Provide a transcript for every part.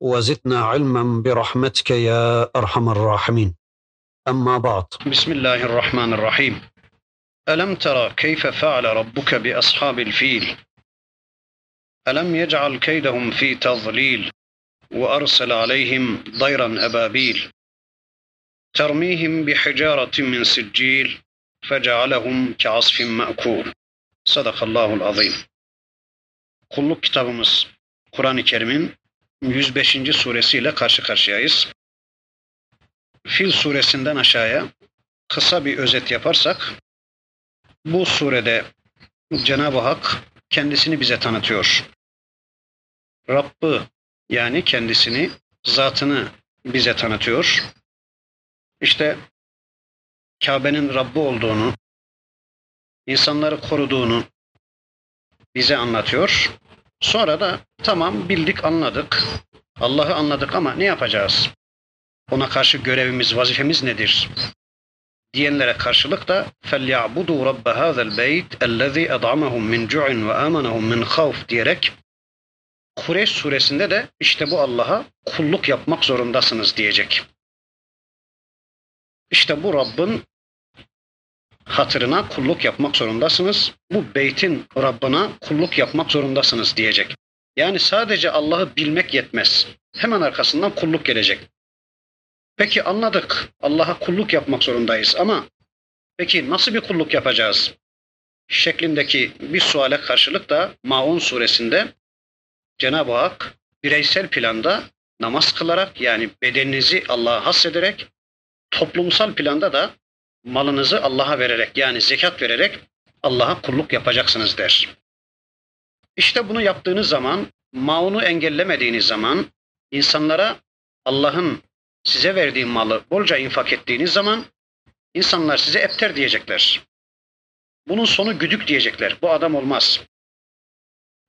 وزدنا علما برحمتك يا أرحم الراحمين. أما بعد. بسم الله الرحمن الرحيم. ألم ترى كيف فعل ربك بأصحاب الفيل؟ ألم يجعل كيدهم في تضليل وأرسل عليهم ضيرا أبابيل ترميهم بحجارة من سجيل فجعلهم كعصف مأكول. Sadakallahul azim. Kulluk kitabımız Kur'an-ı Kerim'in 105. suresiyle karşı karşıyayız. Fil suresinden aşağıya kısa bir özet yaparsak bu surede Cenab-ı Hak kendisini bize tanıtıyor. Rabbı yani kendisini, zatını bize tanıtıyor. İşte Kabe'nin Rabbi olduğunu, insanları koruduğunu bize anlatıyor. Sonra da tamam bildik anladık. Allah'ı anladık ama ne yapacağız? Ona karşı görevimiz, vazifemiz nedir? Diyenlere karşılık da فَلْيَعْبُدُوا رَبَّ هَذَا الْبَيْتِ الَّذ۪ي اَضْعَمَهُمْ مِنْ جُعٍ وَآمَنَهُمْ مِنْ خَوْفٍ diyerek Kureyş suresinde de işte bu Allah'a kulluk yapmak zorundasınız diyecek. İşte bu Rabbin hatırına kulluk yapmak zorundasınız. Bu beytin Rabbına kulluk yapmak zorundasınız diyecek. Yani sadece Allah'ı bilmek yetmez. Hemen arkasından kulluk gelecek. Peki anladık. Allah'a kulluk yapmak zorundayız ama peki nasıl bir kulluk yapacağız? Şeklindeki bir suale karşılık da Maun suresinde Cenab-ı Hak bireysel planda namaz kılarak yani bedeninizi Allah'a hasrederek toplumsal planda da malınızı Allah'a vererek yani zekat vererek Allah'a kulluk yapacaksınız der. İşte bunu yaptığınız zaman, maunu engellemediğiniz zaman, insanlara Allah'ın size verdiği malı bolca infak ettiğiniz zaman insanlar size epter diyecekler. Bunun sonu güdük diyecekler. Bu adam olmaz.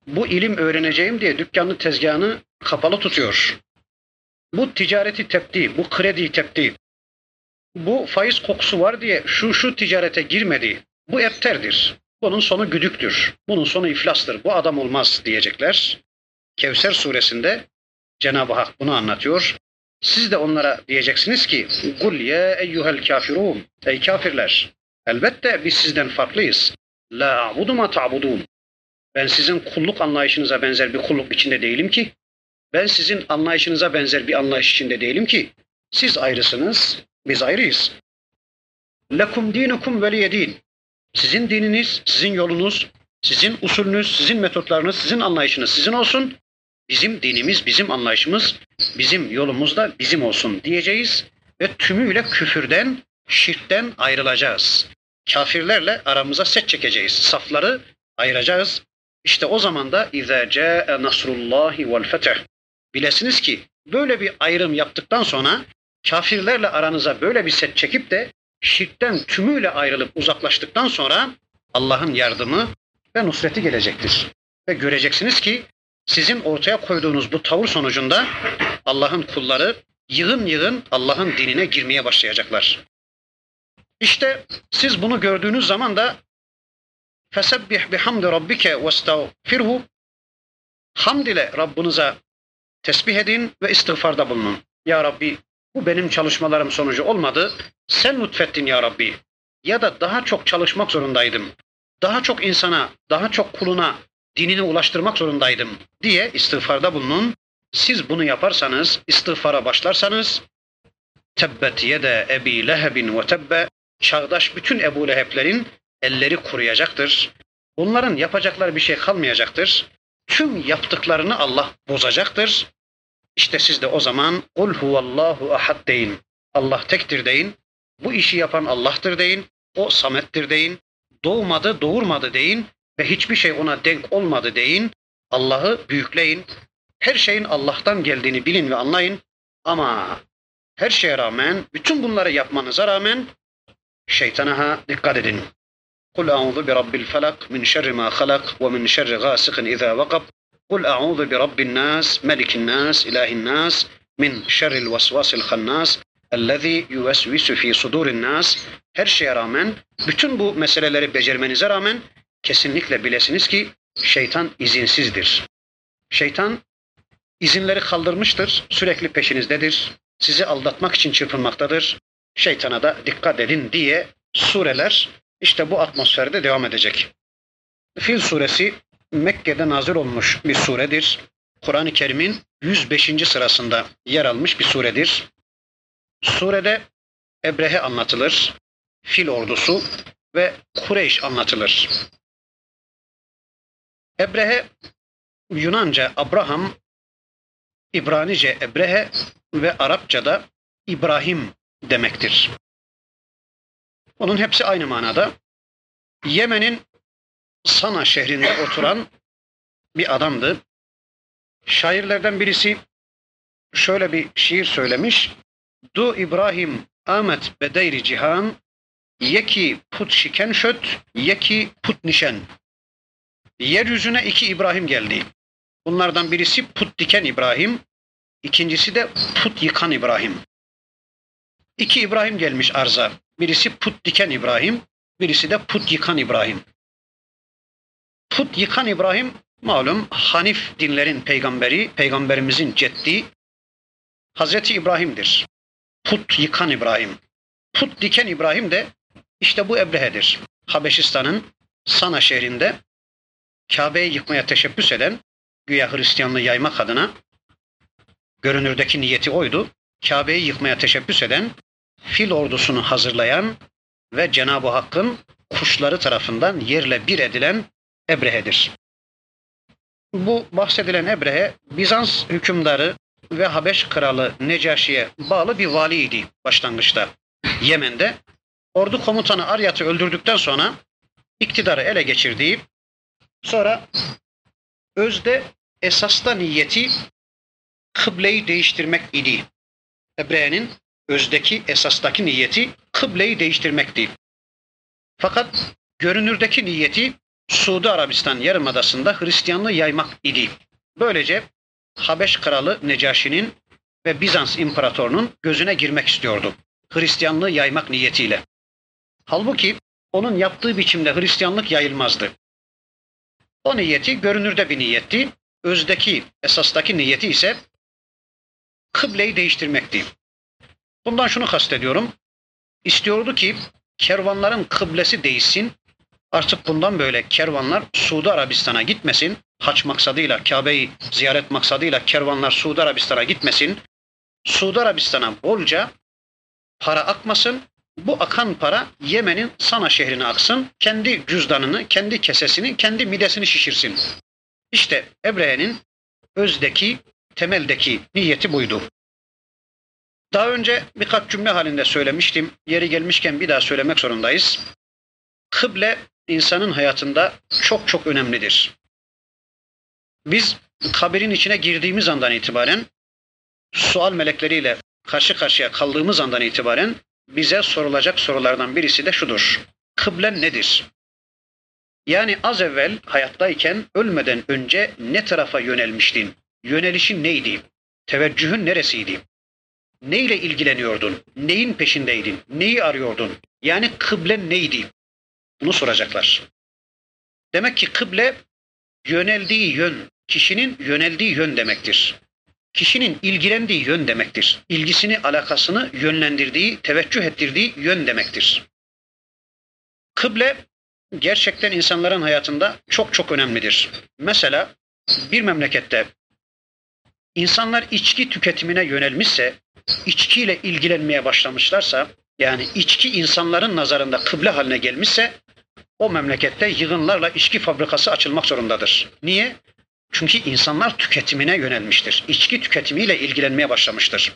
Bu ilim öğreneceğim diye dükkanını tezgahını kapalı tutuyor. Bu ticareti tepti, bu krediyi tepti bu faiz kokusu var diye şu şu ticarete girmedi. Bu epterdir. Bunun sonu güdüktür. Bunun sonu iflastır. Bu adam olmaz diyecekler. Kevser suresinde Cenab-ı Hak bunu anlatıyor. Siz de onlara diyeceksiniz ki Kul ya eyyuhel kafirun Ey kafirler elbette biz sizden farklıyız. La a'budu ma ta'budun Ben sizin kulluk anlayışınıza benzer bir kulluk içinde değilim ki. Ben sizin anlayışınıza benzer bir anlayış içinde değilim ki. Siz ayrısınız, biz ayrıyız. Lekum dinukum veliye din. Sizin dininiz, sizin yolunuz, sizin usulünüz, sizin metotlarınız, sizin anlayışınız sizin olsun. Bizim dinimiz, bizim anlayışımız, bizim yolumuz da bizim olsun diyeceğiz ve tümüyle küfürden, şirkten ayrılacağız. Kafirlerle aramıza set çekeceğiz. Safları ayıracağız. İşte o zaman da اِذَا جَاءَ نَصْرُ اللّٰهِ وَالْفَتَحِ Bilesiniz ki böyle bir ayrım yaptıktan sonra kafirlerle aranıza böyle bir set çekip de şirkten tümüyle ayrılıp uzaklaştıktan sonra Allah'ın yardımı ve nusreti gelecektir. Ve göreceksiniz ki sizin ortaya koyduğunuz bu tavır sonucunda Allah'ın kulları yığın yığın Allah'ın dinine girmeye başlayacaklar. İşte siz bunu gördüğünüz zaman da fesebbih bihamdi rabbike vestağfirhu hamd ile Rabbinize tesbih edin ve istiğfarda bulunun. Ya Rabbi bu benim çalışmalarım sonucu olmadı. Sen lütfettin ya Rabbi. Ya da daha çok çalışmak zorundaydım. Daha çok insana, daha çok kuluna dinini ulaştırmak zorundaydım diye istiğfarda bulunun. Siz bunu yaparsanız, istiğfara başlarsanız tebbet yede ebi lehebin ve tebbe çağdaş bütün Ebu Leheb'lerin elleri kuruyacaktır. Onların yapacakları bir şey kalmayacaktır. Tüm yaptıklarını Allah bozacaktır. İşte siz de o zaman kul huvallahu ahad deyin. Allah tektir deyin. Bu işi yapan Allah'tır deyin. O samettir deyin. Doğmadı, doğurmadı deyin ve hiçbir şey ona denk olmadı deyin. Allah'ı büyükleyin. Her şeyin Allah'tan geldiğini bilin ve anlayın. Ama her şeye rağmen, bütün bunları yapmanıza rağmen şeytana dikkat edin. Bi rabbil felak min şerri ma halak ve min şerri gasikin iza vakab. Kul a'udhu bi rabbin nas, melikin nas, ilahin nas, min şerril vesvasil hannas, ellezî yuvesvisu fi sudurin nas. Her şeye rağmen, bütün bu meseleleri becermenize rağmen kesinlikle bilesiniz ki şeytan izinsizdir. Şeytan izinleri kaldırmıştır, sürekli peşinizdedir, sizi aldatmak için çırpınmaktadır. Şeytana da dikkat edin diye sureler işte bu atmosferde devam edecek. Fil suresi Mekke'de nazil olmuş bir suredir. Kur'an-ı Kerim'in 105. sırasında yer almış bir suredir. Surede Ebrehe anlatılır, fil ordusu ve Kureyş anlatılır. Ebrehe Yunanca Abraham, İbranice Ebrehe ve Arapçada İbrahim demektir. Onun hepsi aynı manada. Yemen'in Sana şehrinde oturan bir adamdı. Şairlerden birisi şöyle bir şiir söylemiş. Du İbrahim Ahmet bedeyri cihan yeki put şiken şöt yeki put nişen. Yeryüzüne iki İbrahim geldi. Bunlardan birisi put diken İbrahim, ikincisi de put yıkan İbrahim. İki İbrahim gelmiş arza. Birisi put diken İbrahim, birisi de put yıkan İbrahim. Put yıkan İbrahim malum Hanif dinlerin peygamberi, peygamberimizin ceddi Hazreti İbrahim'dir. Put yıkan İbrahim. Put diken İbrahim de işte bu Ebrehe'dir. Habeşistan'ın Sana şehrinde Kabe'yi yıkmaya teşebbüs eden güya Hristiyanlığı yaymak adına görünürdeki niyeti oydu. Kabe'yi yıkmaya teşebbüs eden, fil ordusunu hazırlayan ve Cenab-ı Hakk'ın kuşları tarafından yerle bir edilen Ebrehe'dir. Bu bahsedilen Ebrehe, Bizans hükümdarı ve Habeş kralı Necaşi'ye bağlı bir valiydi başlangıçta Yemen'de. Ordu komutanı Aryat'ı öldürdükten sonra iktidarı ele geçirdiği, sonra özde esasta niyeti kıbleyi değiştirmek idi. Ebrehe'nin özdeki esastaki niyeti kıbleyi değiştirmekti. Fakat görünürdeki niyeti Suudi Arabistan yarımadasında Hristiyanlığı yaymak idi. Böylece Habeş kralı Necaşi'nin ve Bizans imparatorunun gözüne girmek istiyordu. Hristiyanlığı yaymak niyetiyle. Halbuki onun yaptığı biçimde Hristiyanlık yayılmazdı. O niyeti görünürde bir niyetti. Özdeki, esastaki niyeti ise kıbleyi değiştirmekti. Bundan şunu kastediyorum. İstiyordu ki kervanların kıblesi değişsin. Artık bundan böyle kervanlar Suudi Arabistan'a gitmesin. Haç maksadıyla, Kabe'yi ziyaret maksadıyla kervanlar Suudi Arabistan'a gitmesin. Suudi Arabistan'a bolca para akmasın. Bu akan para Yemen'in Sana şehrine aksın. Kendi cüzdanını, kendi kesesini, kendi midesini şişirsin. İşte Ebrehe'nin özdeki, temeldeki niyeti buydu. Daha önce birkaç cümle halinde söylemiştim. Yeri gelmişken bir daha söylemek zorundayız. Kıble insanın hayatında çok çok önemlidir. Biz kabirin içine girdiğimiz andan itibaren sual melekleriyle karşı karşıya kaldığımız andan itibaren bize sorulacak sorulardan birisi de şudur. Kıblen nedir? Yani az evvel hayattayken ölmeden önce ne tarafa yönelmiştin? Yönelişin neydi? Teveccühün neresiydi? Neyle ilgileniyordun? Neyin peşindeydin? Neyi arıyordun? Yani kıble neydi? Bunu soracaklar. Demek ki kıble yöneldiği yön, kişinin yöneldiği yön demektir. Kişinin ilgilendiği yön demektir. İlgisini, alakasını yönlendirdiği, teveccüh ettirdiği yön demektir. Kıble gerçekten insanların hayatında çok çok önemlidir. Mesela bir memlekette insanlar içki tüketimine yönelmişse, içkiyle ilgilenmeye başlamışlarsa, yani içki insanların nazarında kıble haline gelmişse, o memlekette yığınlarla içki fabrikası açılmak zorundadır. Niye? Çünkü insanlar tüketimine yönelmiştir. İçki tüketimiyle ilgilenmeye başlamıştır.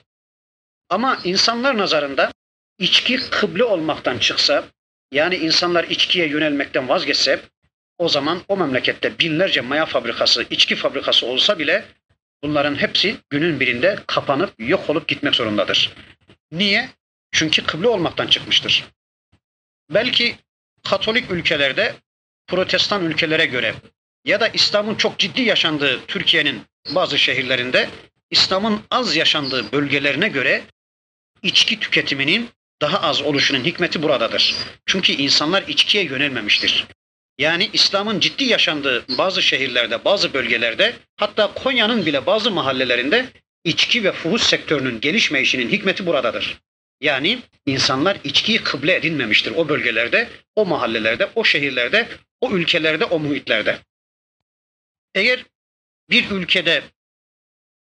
Ama insanlar nazarında içki kıble olmaktan çıksa, yani insanlar içkiye yönelmekten vazgeçse, o zaman o memlekette binlerce maya fabrikası, içki fabrikası olsa bile bunların hepsi günün birinde kapanıp yok olup gitmek zorundadır. Niye? Çünkü kıble olmaktan çıkmıştır. Belki Katolik ülkelerde Protestan ülkelere göre ya da İslam'ın çok ciddi yaşandığı Türkiye'nin bazı şehirlerinde İslam'ın az yaşandığı bölgelerine göre içki tüketiminin daha az oluşunun hikmeti buradadır. Çünkü insanlar içkiye yönelmemiştir. Yani İslam'ın ciddi yaşandığı bazı şehirlerde, bazı bölgelerde, hatta Konya'nın bile bazı mahallelerinde içki ve fuhuş sektörünün gelişmeyişinin hikmeti buradadır. Yani insanlar içkiyi kıble edinmemiştir o bölgelerde, o mahallelerde, o şehirlerde, o ülkelerde, o muhitlerde. Eğer bir ülkede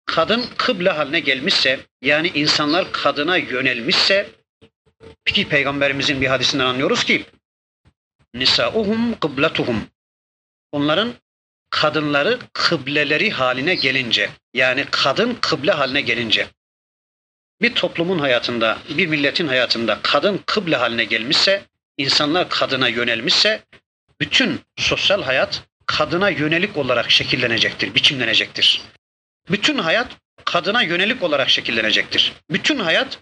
kadın kıble haline gelmişse, yani insanlar kadına yönelmişse, peki peygamberimizin bir hadisinden anlıyoruz ki, nisauhum kıbletuhum. Onların kadınları kıbleleri haline gelince, yani kadın kıble haline gelince, bir toplumun hayatında, bir milletin hayatında kadın kıble haline gelmişse, insanlar kadına yönelmişse, bütün sosyal hayat kadına yönelik olarak şekillenecektir, biçimlenecektir. Bütün hayat kadına yönelik olarak şekillenecektir. Bütün hayat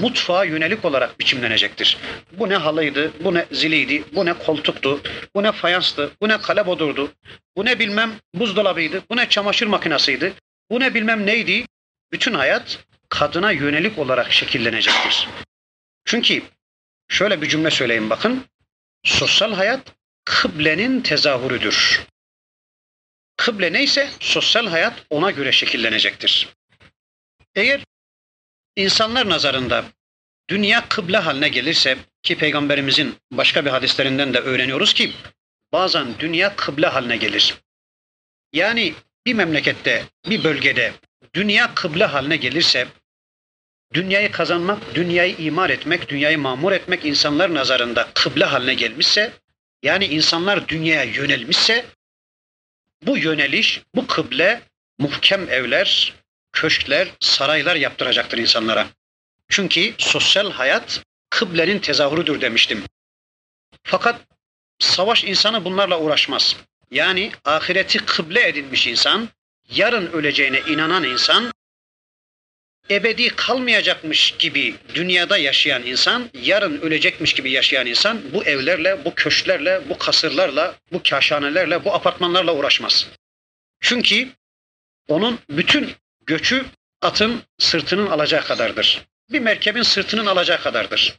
mutfağa yönelik olarak biçimlenecektir. Bu ne halıydı, bu ne ziliydi, bu ne koltuktu, bu ne fayanstı, bu ne kalebodurdu, bu ne bilmem buzdolabıydı, bu ne çamaşır makinesiydi, bu ne bilmem neydi. Bütün hayat kadına yönelik olarak şekillenecektir. Çünkü şöyle bir cümle söyleyeyim bakın. Sosyal hayat kıblenin tezahürüdür. Kıble neyse sosyal hayat ona göre şekillenecektir. Eğer insanlar nazarında dünya kıble haline gelirse ki peygamberimizin başka bir hadislerinden de öğreniyoruz ki bazen dünya kıble haline gelir. Yani bir memlekette, bir bölgede dünya kıble haline gelirse dünyayı kazanmak, dünyayı imar etmek, dünyayı mamur etmek insanlar nazarında kıble haline gelmişse yani insanlar dünyaya yönelmişse bu yöneliş, bu kıble muhkem evler, köşkler, saraylar yaptıracaktır insanlara. Çünkü sosyal hayat kıblenin tezahürüdür demiştim. Fakat savaş insanı bunlarla uğraşmaz. Yani ahireti kıble edinmiş insan, yarın öleceğine inanan insan, ebedi kalmayacakmış gibi dünyada yaşayan insan, yarın ölecekmiş gibi yaşayan insan bu evlerle, bu köşklerle, bu kasırlarla, bu kaşhanelerle, bu apartmanlarla uğraşmaz. Çünkü onun bütün göçü atın sırtının alacağı kadardır. Bir merkebin sırtının alacağı kadardır.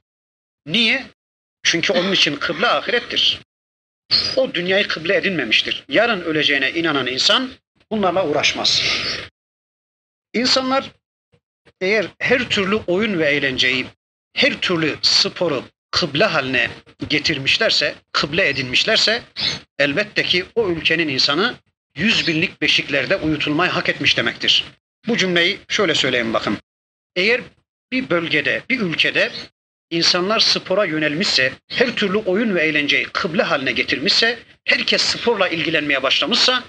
Niye? Çünkü onun için kıble ahirettir. O dünyayı kıble edinmemiştir. Yarın öleceğine inanan insan bunlarla uğraşmaz. İnsanlar eğer her türlü oyun ve eğlenceyi, her türlü sporu kıble haline getirmişlerse, kıble edinmişlerse elbette ki o ülkenin insanı yüz binlik beşiklerde uyutulmayı hak etmiş demektir. Bu cümleyi şöyle söyleyeyim bakın. Eğer bir bölgede, bir ülkede insanlar spora yönelmişse, her türlü oyun ve eğlenceyi kıble haline getirmişse, herkes sporla ilgilenmeye başlamışsa,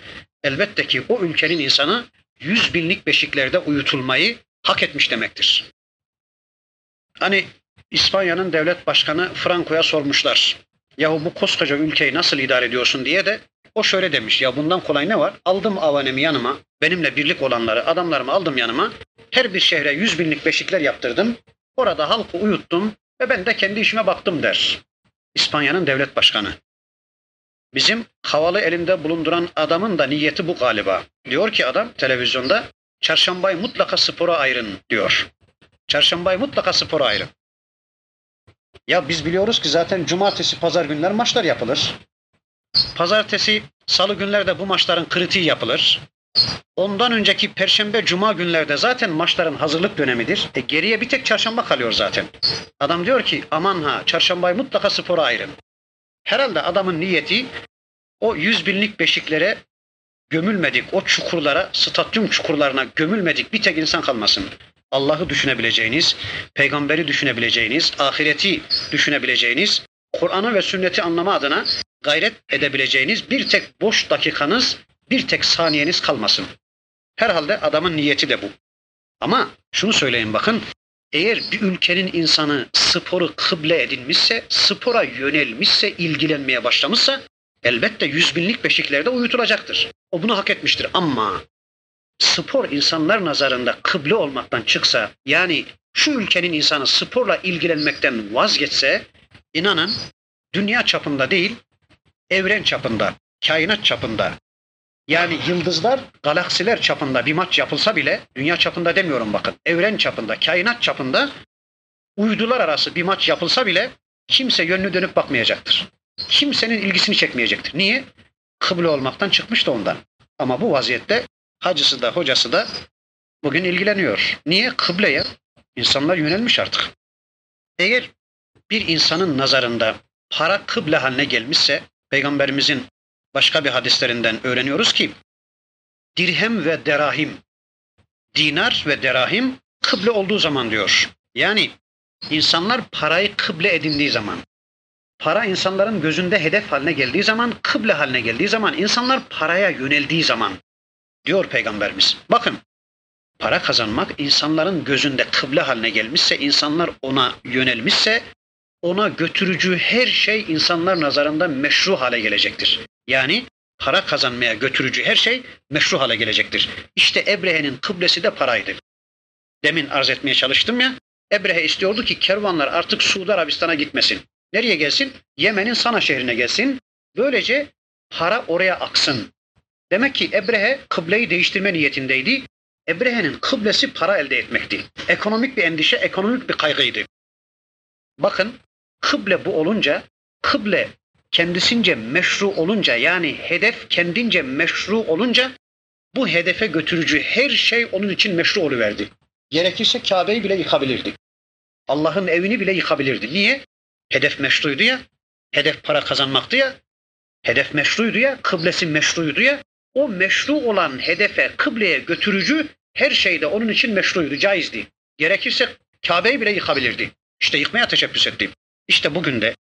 elbette ki o ülkenin insanı yüz binlik beşiklerde uyutulmayı hak etmiş demektir. Hani İspanya'nın devlet başkanı Franco'ya sormuşlar. Yahu bu koskoca ülkeyi nasıl idare ediyorsun diye de o şöyle demiş. Ya bundan kolay ne var? Aldım avanemi yanıma. Benimle birlik olanları, adamlarımı aldım yanıma. Her bir şehre yüz binlik beşikler yaptırdım. Orada halkı uyuttum ve ben de kendi işime baktım der. İspanya'nın devlet başkanı. Bizim havalı elinde bulunduran adamın da niyeti bu galiba. Diyor ki adam televizyonda çarşambayı mutlaka spora ayırın diyor. Çarşambayı mutlaka spora ayırın. Ya biz biliyoruz ki zaten cumartesi, pazar günler maçlar yapılır. Pazartesi, salı günlerde bu maçların kritiği yapılır. Ondan önceki perşembe, cuma günlerde zaten maçların hazırlık dönemidir. E geriye bir tek çarşamba kalıyor zaten. Adam diyor ki aman ha çarşambayı mutlaka spora ayırın. Herhalde adamın niyeti o yüz binlik beşiklere gömülmedik, o çukurlara, stadyum çukurlarına gömülmedik bir tek insan kalmasın. Allah'ı düşünebileceğiniz, peygamberi düşünebileceğiniz, ahireti düşünebileceğiniz, Kur'an'ı ve sünneti anlama adına gayret edebileceğiniz bir tek boş dakikanız, bir tek saniyeniz kalmasın. Herhalde adamın niyeti de bu. Ama şunu söyleyin bakın, eğer bir ülkenin insanı sporu kıble edinmişse, spora yönelmişse, ilgilenmeye başlamışsa elbette yüz binlik beşiklerde uyutulacaktır. O bunu hak etmiştir ama spor insanlar nazarında kıble olmaktan çıksa, yani şu ülkenin insanı sporla ilgilenmekten vazgeçse, inanın dünya çapında değil, evren çapında, kainat çapında, yani yıldızlar, galaksiler çapında bir maç yapılsa bile, dünya çapında demiyorum bakın, evren çapında, kainat çapında uydular arası bir maç yapılsa bile kimse yönünü dönüp bakmayacaktır. Kimsenin ilgisini çekmeyecektir. Niye? Kıble olmaktan çıkmış da ondan. Ama bu vaziyette hacısı da hocası da bugün ilgileniyor. Niye? Kıbleye. İnsanlar yönelmiş artık. Eğer bir insanın nazarında para kıble haline gelmişse peygamberimizin başka bir hadislerinden öğreniyoruz ki dirhem ve derahim dinar ve derahim kıble olduğu zaman diyor. Yani insanlar parayı kıble edindiği zaman para insanların gözünde hedef haline geldiği zaman, kıble haline geldiği zaman, insanlar paraya yöneldiği zaman diyor peygamberimiz. Bakın para kazanmak insanların gözünde kıble haline gelmişse, insanlar ona yönelmişse ona götürücü her şey insanlar nazarında meşru hale gelecektir. Yani para kazanmaya götürücü her şey meşru hale gelecektir. İşte Ebrehe'nin kıblesi de paraydı. Demin arz etmeye çalıştım ya. Ebrehe istiyordu ki kervanlar artık Suudi Arabistan'a gitmesin. Nereye gelsin? Yemen'in Sana şehrine gelsin. Böylece para oraya aksın. Demek ki Ebrehe kıbleyi değiştirme niyetindeydi. Ebrehe'nin kıblesi para elde etmekti. Ekonomik bir endişe, ekonomik bir kaygıydı. Bakın kıble bu olunca, kıble kendisince meşru olunca yani hedef kendince meşru olunca bu hedefe götürücü her şey onun için meşru oluverdi. Gerekirse Kabe'yi bile yıkabilirdi. Allah'ın evini bile yıkabilirdi. Niye? Hedef meşruydu ya. Hedef para kazanmaktı ya. Hedef meşruydu ya. Kıblesi meşruydu ya. O meşru olan hedefe, kıbleye götürücü her şeyde onun için meşruydu, caizdi. Gerekirse Kabe'yi bile yıkabilirdi. İşte yıkmaya teşebbüs etti. İşte bugün de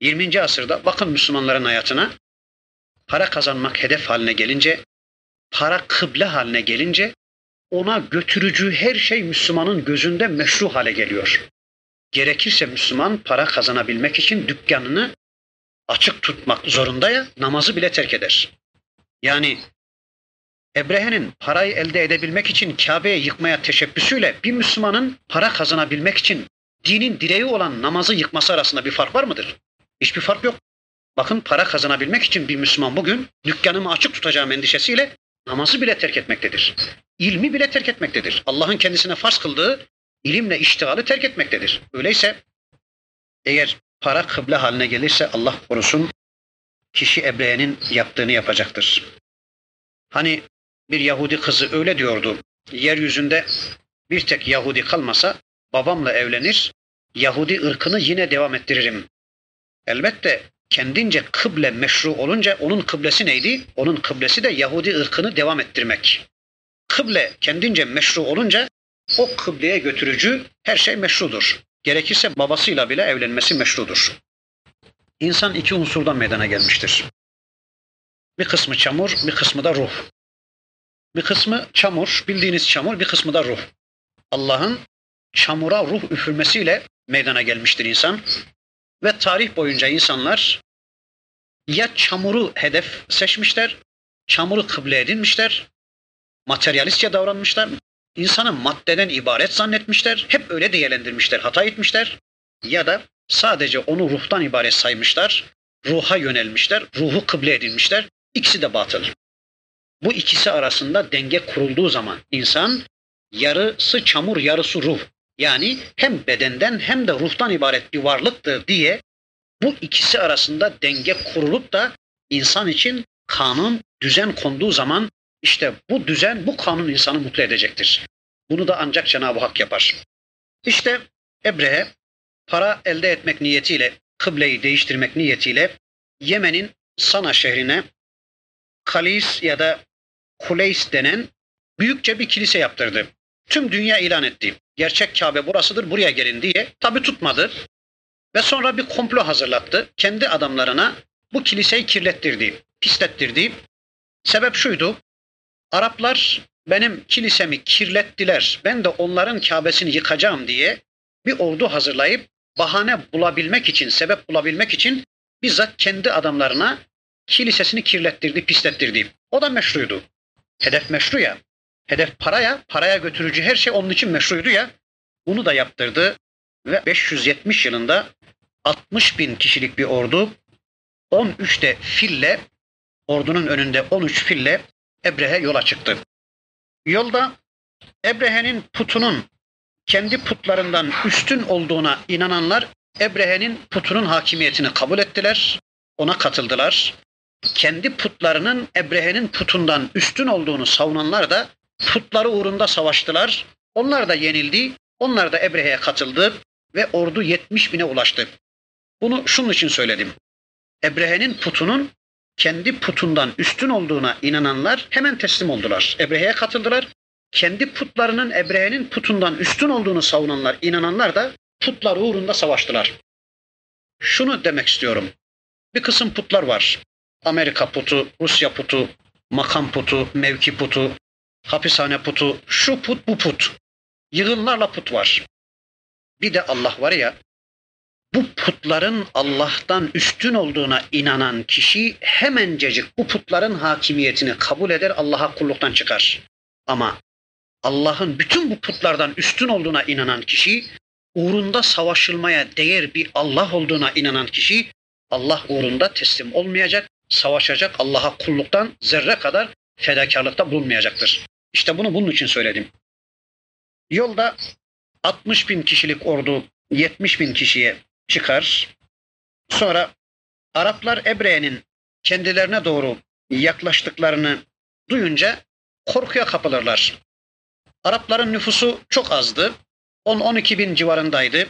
20. asırda bakın Müslümanların hayatına para kazanmak hedef haline gelince, para kıble haline gelince ona götürücü her şey Müslümanın gözünde meşru hale geliyor. Gerekirse Müslüman para kazanabilmek için dükkanını açık tutmak zorunda ya namazı bile terk eder. Yani Ebrehe'nin parayı elde edebilmek için Kabe'yi yıkmaya teşebbüsüyle bir Müslümanın para kazanabilmek için dinin direği olan namazı yıkması arasında bir fark var mıdır? Hiçbir fark yok. Bakın para kazanabilmek için bir Müslüman bugün dükkanımı açık tutacağım endişesiyle namazı bile terk etmektedir. İlmi bile terk etmektedir. Allah'ın kendisine farz kıldığı ilimle iştihalı terk etmektedir. Öyleyse eğer para kıble haline gelirse Allah korusun kişi Ebrehe'nin yaptığını yapacaktır. Hani bir Yahudi kızı öyle diyordu. Yeryüzünde bir tek Yahudi kalmasa babamla evlenir, Yahudi ırkını yine devam ettiririm. Elbette kendince kıble meşru olunca onun kıblesi neydi? Onun kıblesi de Yahudi ırkını devam ettirmek. Kıble kendince meşru olunca o kıbleye götürücü her şey meşrudur. Gerekirse babasıyla bile evlenmesi meşrudur. İnsan iki unsurdan meydana gelmiştir. Bir kısmı çamur, bir kısmı da ruh. Bir kısmı çamur, bildiğiniz çamur, bir kısmı da ruh. Allah'ın çamura ruh üfürmesiyle meydana gelmiştir insan. Ve tarih boyunca insanlar ya çamuru hedef seçmişler, çamuru kıble edinmişler, materyalistçe davranmışlar, insanı maddeden ibaret zannetmişler, hep öyle değerlendirmişler, hata etmişler ya da sadece onu ruhtan ibaret saymışlar, ruha yönelmişler, ruhu kıble edinmişler. İkisi de batıl. Bu ikisi arasında denge kurulduğu zaman insan yarısı çamur, yarısı ruh. Yani hem bedenden hem de ruhtan ibaret bir varlıktır diye bu ikisi arasında denge kurulup da insan için kanun, düzen konduğu zaman işte bu düzen, bu kanun insanı mutlu edecektir. Bunu da ancak Cenab-ı Hak yapar. İşte Ebrehe para elde etmek niyetiyle, kıbleyi değiştirmek niyetiyle Yemen'in Sana şehrine Kalis ya da Kuleys denen büyükçe bir kilise yaptırdı. Tüm dünya ilan etti. Gerçek Kabe burasıdır, buraya gelin diye. Tabi tutmadı. Ve sonra bir komplo hazırlattı. Kendi adamlarına bu kiliseyi kirlettirdi, pislettirdi. Sebep şuydu. Araplar benim kilisemi kirlettiler. Ben de onların Kabe'sini yıkacağım diye bir ordu hazırlayıp bahane bulabilmek için, sebep bulabilmek için bizzat kendi adamlarına kilisesini kirlettirdi, pislettirdi. O da meşruydu. Hedef meşru ya. Hedef paraya, paraya götürücü her şey onun için meşruydu ya. Bunu da yaptırdı ve 570 yılında 60 bin kişilik bir ordu 13 de fille ordunun önünde 13 fille Ebrehe yola çıktı. Yolda Ebrehe'nin putunun kendi putlarından üstün olduğuna inananlar Ebrehe'nin putunun hakimiyetini kabul ettiler, ona katıldılar. Kendi putlarının Ebrehe'nin putundan üstün olduğunu savunanlar da putları uğrunda savaştılar. Onlar da yenildi, onlar da Ebrehe'ye katıldı ve ordu 70 bine ulaştı. Bunu şunun için söyledim. Ebrehe'nin putunun kendi putundan üstün olduğuna inananlar hemen teslim oldular. Ebrehe'ye katıldılar. Kendi putlarının Ebrehe'nin putundan üstün olduğunu savunanlar, inananlar da putlar uğrunda savaştılar. Şunu demek istiyorum. Bir kısım putlar var. Amerika putu, Rusya putu, makam putu, mevki putu, hapishane putu, şu put bu put. Yığınlarla put var. Bir de Allah var ya, bu putların Allah'tan üstün olduğuna inanan kişi hemencecik bu putların hakimiyetini kabul eder, Allah'a kulluktan çıkar. Ama Allah'ın bütün bu putlardan üstün olduğuna inanan kişi, uğrunda savaşılmaya değer bir Allah olduğuna inanan kişi, Allah uğrunda teslim olmayacak, savaşacak, Allah'a kulluktan zerre kadar fedakarlıkta bulunmayacaktır. İşte bunu bunun için söyledim. Yolda 60 bin kişilik ordu 70 bin kişiye çıkar. Sonra Araplar Ebre'nin kendilerine doğru yaklaştıklarını duyunca korkuya kapılırlar. Arapların nüfusu çok azdı. 10-12 bin civarındaydı.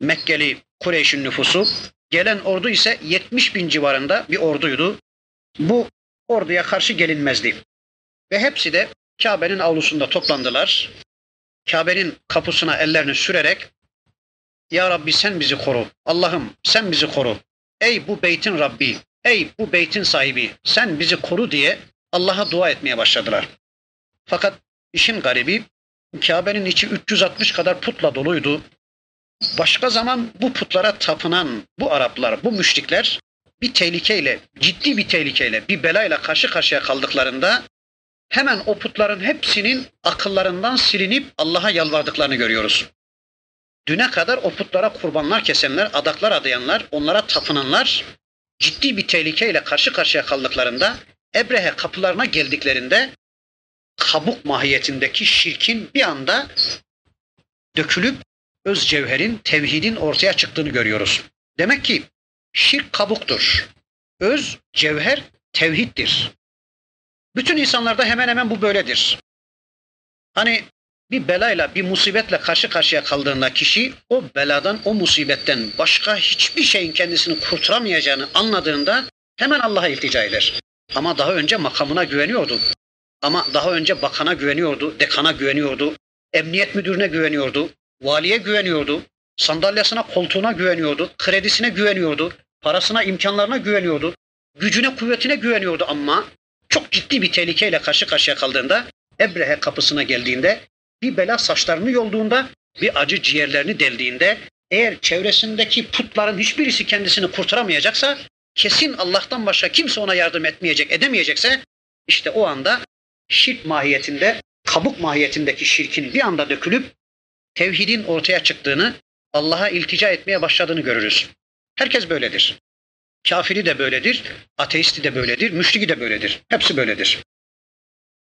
Mekkeli Kureyş'in nüfusu. Gelen ordu ise 70 bin civarında bir orduydu. Bu orduya karşı gelinmezdi. Ve hepsi de Kabe'nin avlusunda toplandılar. Kabe'nin kapısına ellerini sürerek Ya Rabbi sen bizi koru. Allah'ım sen bizi koru. Ey bu beytin Rabbi, ey bu beytin sahibi sen bizi koru diye Allah'a dua etmeye başladılar. Fakat işin garibi Kabe'nin içi 360 kadar putla doluydu. Başka zaman bu putlara tapınan bu Araplar, bu müşrikler bir tehlikeyle, ciddi bir tehlikeyle, bir belayla karşı karşıya kaldıklarında hemen o putların hepsinin akıllarından silinip Allah'a yalvardıklarını görüyoruz. Düne kadar o putlara kurbanlar kesenler, adaklar adayanlar, onlara tapınanlar ciddi bir tehlikeyle karşı karşıya kaldıklarında Ebrehe kapılarına geldiklerinde kabuk mahiyetindeki şirkin bir anda dökülüp öz cevherin, tevhidin ortaya çıktığını görüyoruz. Demek ki şirk kabuktur. Öz cevher tevhiddir. Bütün insanlarda hemen hemen bu böyledir. Hani bir belayla, bir musibetle karşı karşıya kaldığında kişi o beladan, o musibetten başka hiçbir şeyin kendisini kurtaramayacağını anladığında hemen Allah'a iltica eder. Ama daha önce makamına güveniyordu. Ama daha önce bakana güveniyordu, dekana güveniyordu, emniyet müdürüne güveniyordu, valiye güveniyordu, sandalyesine, koltuğuna güveniyordu, kredisine güveniyordu, parasına, imkanlarına güveniyordu, gücüne, kuvvetine güveniyordu ama çok ciddi bir tehlikeyle karşı karşıya kaldığında Ebrehe kapısına geldiğinde bir bela saçlarını yolduğunda bir acı ciğerlerini deldiğinde eğer çevresindeki putların hiçbirisi kendisini kurtaramayacaksa kesin Allah'tan başka kimse ona yardım etmeyecek, edemeyecekse işte o anda şirk mahiyetinde, kabuk mahiyetindeki şirkin bir anda dökülüp tevhidin ortaya çıktığını, Allah'a iltica etmeye başladığını görürüz. Herkes böyledir. Kafiri de böyledir, ateisti de böyledir, müşriki de böyledir. Hepsi böyledir.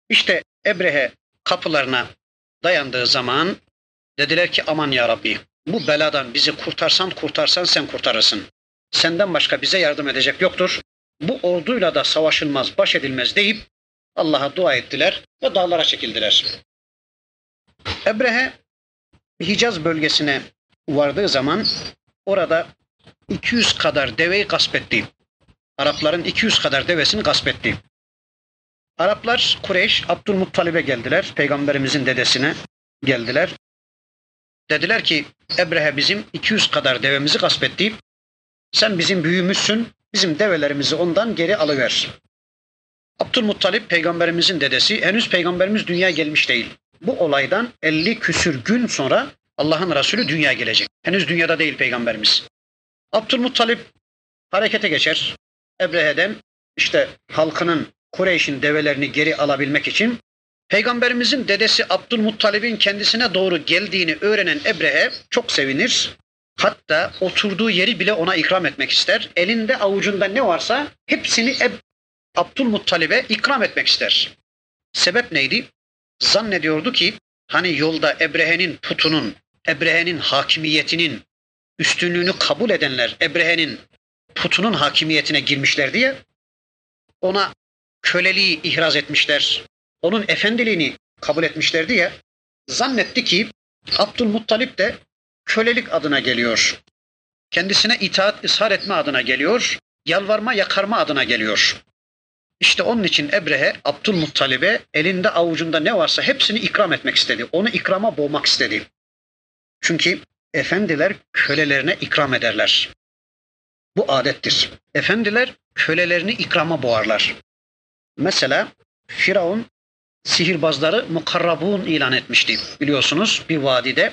İşte Ebrehe kapılarına dayandığı zaman dediler ki aman ya Rabbi bu beladan bizi kurtarsan kurtarsan sen kurtarırsın. Senden başka bize yardım edecek yoktur. Bu orduyla da savaşılmaz, baş edilmez deyip Allah'a dua ettiler ve dağlara çekildiler. Ebrehe Hicaz bölgesine vardığı zaman orada 200 kadar deveyi gasp etti. Arapların 200 kadar devesini gasp etti. Araplar Kureyş Abdülmuttalib'e geldiler. Peygamberimizin dedesine geldiler. Dediler ki Ebrehe bizim 200 kadar devemizi gasp etti. Sen bizim büyüğümüzsün. Bizim develerimizi ondan geri alıver. Abdülmuttalip peygamberimizin dedesi henüz peygamberimiz dünya gelmiş değil. Bu olaydan 50 küsür gün sonra Allah'ın Resulü dünya gelecek. Henüz dünyada değil peygamberimiz. Abdülmuttalip harekete geçer. Ebrehe'den işte halkının Kureyş'in develerini geri alabilmek için Peygamberimizin dedesi Abdülmuttalib'in kendisine doğru geldiğini öğrenen Ebrehe çok sevinir. Hatta oturduğu yeri bile ona ikram etmek ister. Elinde avucunda ne varsa hepsini Eb Abdülmuttalib'e ikram etmek ister. Sebep neydi? Zannediyordu ki hani yolda Ebrehe'nin putunun, Ebrehe'nin hakimiyetinin üstünlüğünü kabul edenler Ebrehe'nin putunun hakimiyetine girmişler diye ona köleliği ihraz etmişler. Onun efendiliğini kabul etmişler diye zannetti ki Abdülmuttalip de kölelik adına geliyor. Kendisine itaat ishar etme adına geliyor. Yalvarma yakarma adına geliyor. İşte onun için Ebrehe Abdülmuttalib'e elinde avucunda ne varsa hepsini ikram etmek istedi. Onu ikrama boğmak istedi. Çünkü efendiler kölelerine ikram ederler. Bu adettir. Efendiler kölelerini ikrama boğarlar. Mesela Firavun sihirbazları mukarrabun ilan etmişti. Biliyorsunuz bir vadide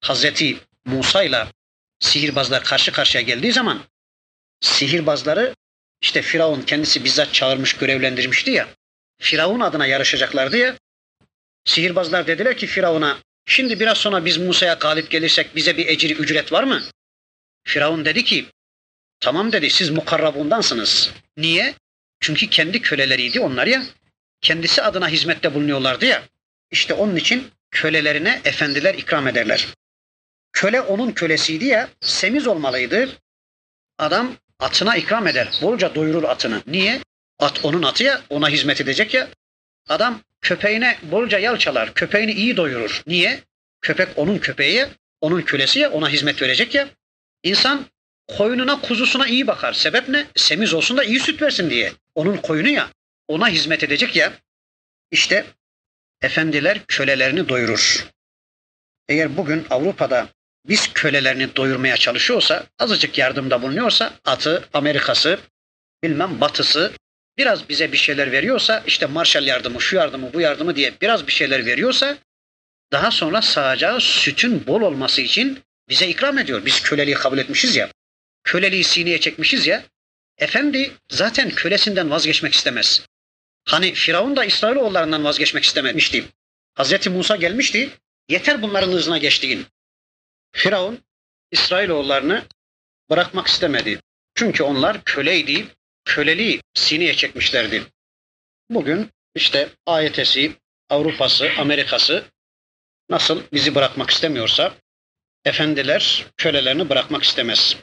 Hazreti Musa ile sihirbazlar karşı karşıya geldiği zaman sihirbazları işte Firavun kendisi bizzat çağırmış, görevlendirmişti ya. Firavun adına yarışacaklardı ya. Sihirbazlar dediler ki Firavun'a şimdi biraz sonra biz Musa'ya galip gelirsek bize bir ecri ücret var mı? Firavun dedi ki tamam dedi siz mukarrabundansınız. Niye? Çünkü kendi köleleriydi onlar ya. Kendisi adına hizmette bulunuyorlardı ya. İşte onun için kölelerine efendiler ikram ederler. Köle onun kölesiydi ya, semiz olmalıydı. Adam atına ikram eder. Bolca doyurur atını. Niye? At onun atı ya, ona hizmet edecek ya. Adam köpeğine bolca yal çalar. Köpeğini iyi doyurur. Niye? Köpek onun köpeği onun kölesi ya, ona hizmet verecek ya. İnsan koyununa, kuzusuna iyi bakar. Sebep ne? Semiz olsun da iyi süt versin diye. Onun koyunu ya, ona hizmet edecek ya. İşte efendiler kölelerini doyurur. Eğer bugün Avrupa'da biz kölelerini doyurmaya çalışıyorsa, azıcık yardımda bulunuyorsa, atı, Amerikası, bilmem batısı biraz bize bir şeyler veriyorsa, işte Marshall yardımı, şu yardımı, bu yardımı diye biraz bir şeyler veriyorsa, daha sonra sağacağı sütün bol olması için bize ikram ediyor. Biz köleliği kabul etmişiz ya, köleliği sineye çekmişiz ya, efendi zaten kölesinden vazgeçmek istemez. Hani Firavun da İsrailoğullarından vazgeçmek istememişti. Hazreti Musa gelmişti, yeter bunların hızına geçtiğin. Firavun İsrailoğullarını bırakmak istemedi. Çünkü onlar köleydi, köleliği sineye çekmişlerdi. Bugün işte AYT'si, Avrupa'sı, Amerika'sı nasıl bizi bırakmak istemiyorsa efendiler kölelerini bırakmak istemez.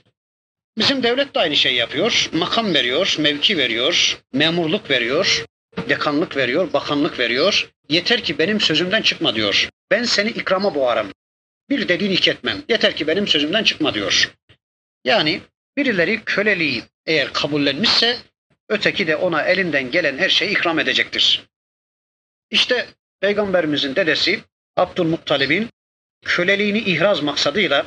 Bizim devlet de aynı şey yapıyor. Makam veriyor, mevki veriyor, memurluk veriyor, dekanlık veriyor, bakanlık veriyor. Yeter ki benim sözümden çıkma diyor. Ben seni ikrama boğarım. Bir dediğini iki etmem. Yeter ki benim sözümden çıkma diyor. Yani birileri köleliği eğer kabullenmişse öteki de ona elinden gelen her şeyi ikram edecektir. İşte Peygamberimizin dedesi Abdülmuttalib'in köleliğini ihraz maksadıyla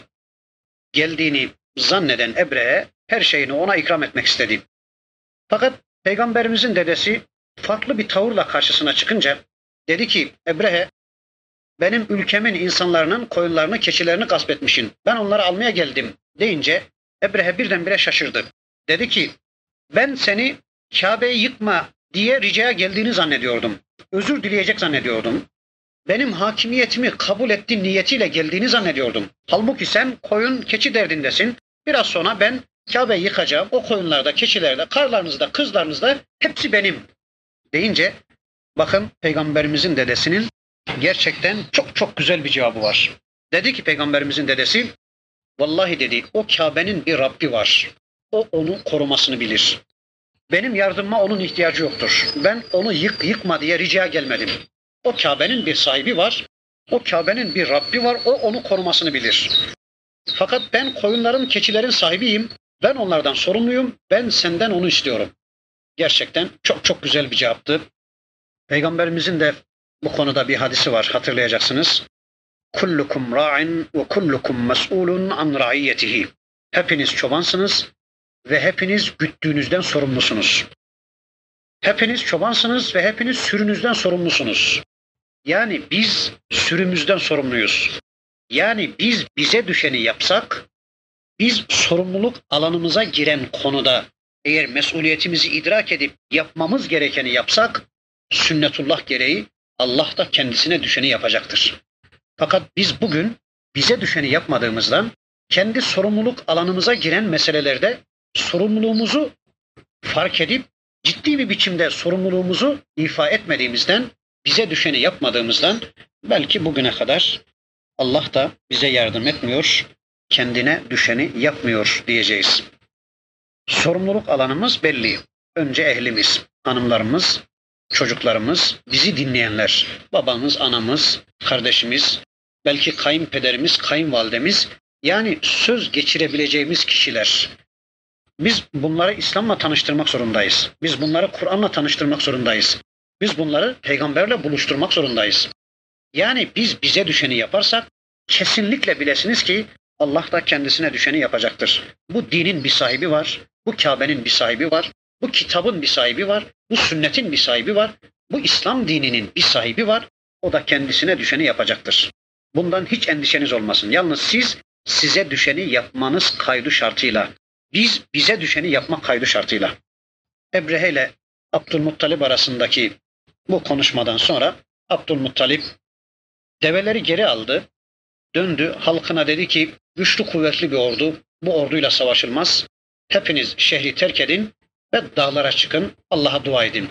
geldiğini zanneden Ebre'ye her şeyini ona ikram etmek istedi. Fakat Peygamberimizin dedesi farklı bir tavırla karşısına çıkınca dedi ki Ebrehe benim ülkemin insanlarının koyunlarını, keçilerini gasp etmişin. Ben onları almaya geldim deyince Ebrehe birdenbire şaşırdı. Dedi ki ben seni Kabe'yi yıkma diye ricaya geldiğini zannediyordum. Özür dileyecek zannediyordum. Benim hakimiyetimi kabul ettiğin niyetiyle geldiğini zannediyordum. Halbuki sen koyun keçi derdindesin. Biraz sonra ben Kabe'yi yıkacağım. O koyunlarda, keçilerde, karlarınızda, kızlarınızda hepsi benim deyince bakın peygamberimizin dedesinin gerçekten çok çok güzel bir cevabı var. Dedi ki peygamberimizin dedesi vallahi dedi o Kabe'nin bir Rabbi var. O onu korumasını bilir. Benim yardımıma onun ihtiyacı yoktur. Ben onu yık yıkma diye rica gelmedim. O Kabe'nin bir sahibi var. O Kabe'nin bir Rabbi var. O onu korumasını bilir. Fakat ben koyunların, keçilerin sahibiyim. Ben onlardan sorumluyum. Ben senden onu istiyorum. Gerçekten çok çok güzel bir cevaptı. Peygamberimizin de bu konuda bir hadisi var hatırlayacaksınız. Kullukum ra'in ve kullukum mes'ulun an ra'iyetihi. Hepiniz çobansınız ve hepiniz güttüğünüzden sorumlusunuz. Hepiniz çobansınız ve hepiniz sürünüzden sorumlusunuz. Yani biz sürümüzden sorumluyuz. Yani biz bize düşeni yapsak, biz sorumluluk alanımıza giren konuda eğer mesuliyetimizi idrak edip yapmamız gerekeni yapsak, sünnetullah gereği Allah da kendisine düşeni yapacaktır. Fakat biz bugün bize düşeni yapmadığımızdan kendi sorumluluk alanımıza giren meselelerde sorumluluğumuzu fark edip ciddi bir biçimde sorumluluğumuzu ifa etmediğimizden, bize düşeni yapmadığımızdan belki bugüne kadar Allah da bize yardım etmiyor, kendine düşeni yapmıyor diyeceğiz. Sorumluluk alanımız belli. Önce ehlimiz, hanımlarımız, çocuklarımız, bizi dinleyenler, babamız, anamız, kardeşimiz, belki kayınpederimiz, kayınvalidemiz, yani söz geçirebileceğimiz kişiler. Biz bunları İslam'la tanıştırmak zorundayız. Biz bunları Kur'an'la tanıştırmak zorundayız. Biz bunları peygamberle buluşturmak zorundayız. Yani biz bize düşeni yaparsak kesinlikle bilesiniz ki Allah da kendisine düşeni yapacaktır. Bu dinin bir sahibi var. Bu Kabe'nin bir sahibi var. Bu kitabın bir sahibi var. Bu sünnetin bir sahibi var. Bu İslam dininin bir sahibi var. O da kendisine düşeni yapacaktır. Bundan hiç endişeniz olmasın. Yalnız siz size düşeni yapmanız kaydı şartıyla. Biz bize düşeni yapmak kaydı şartıyla. Ebrehe ile Abdülmuttalip arasındaki bu konuşmadan sonra Abdülmuttalip develeri geri aldı. Döndü halkına dedi ki güçlü kuvvetli bir ordu bu orduyla savaşılmaz. Hepiniz şehri terk edin ve dağlara çıkın Allah'a dua edin.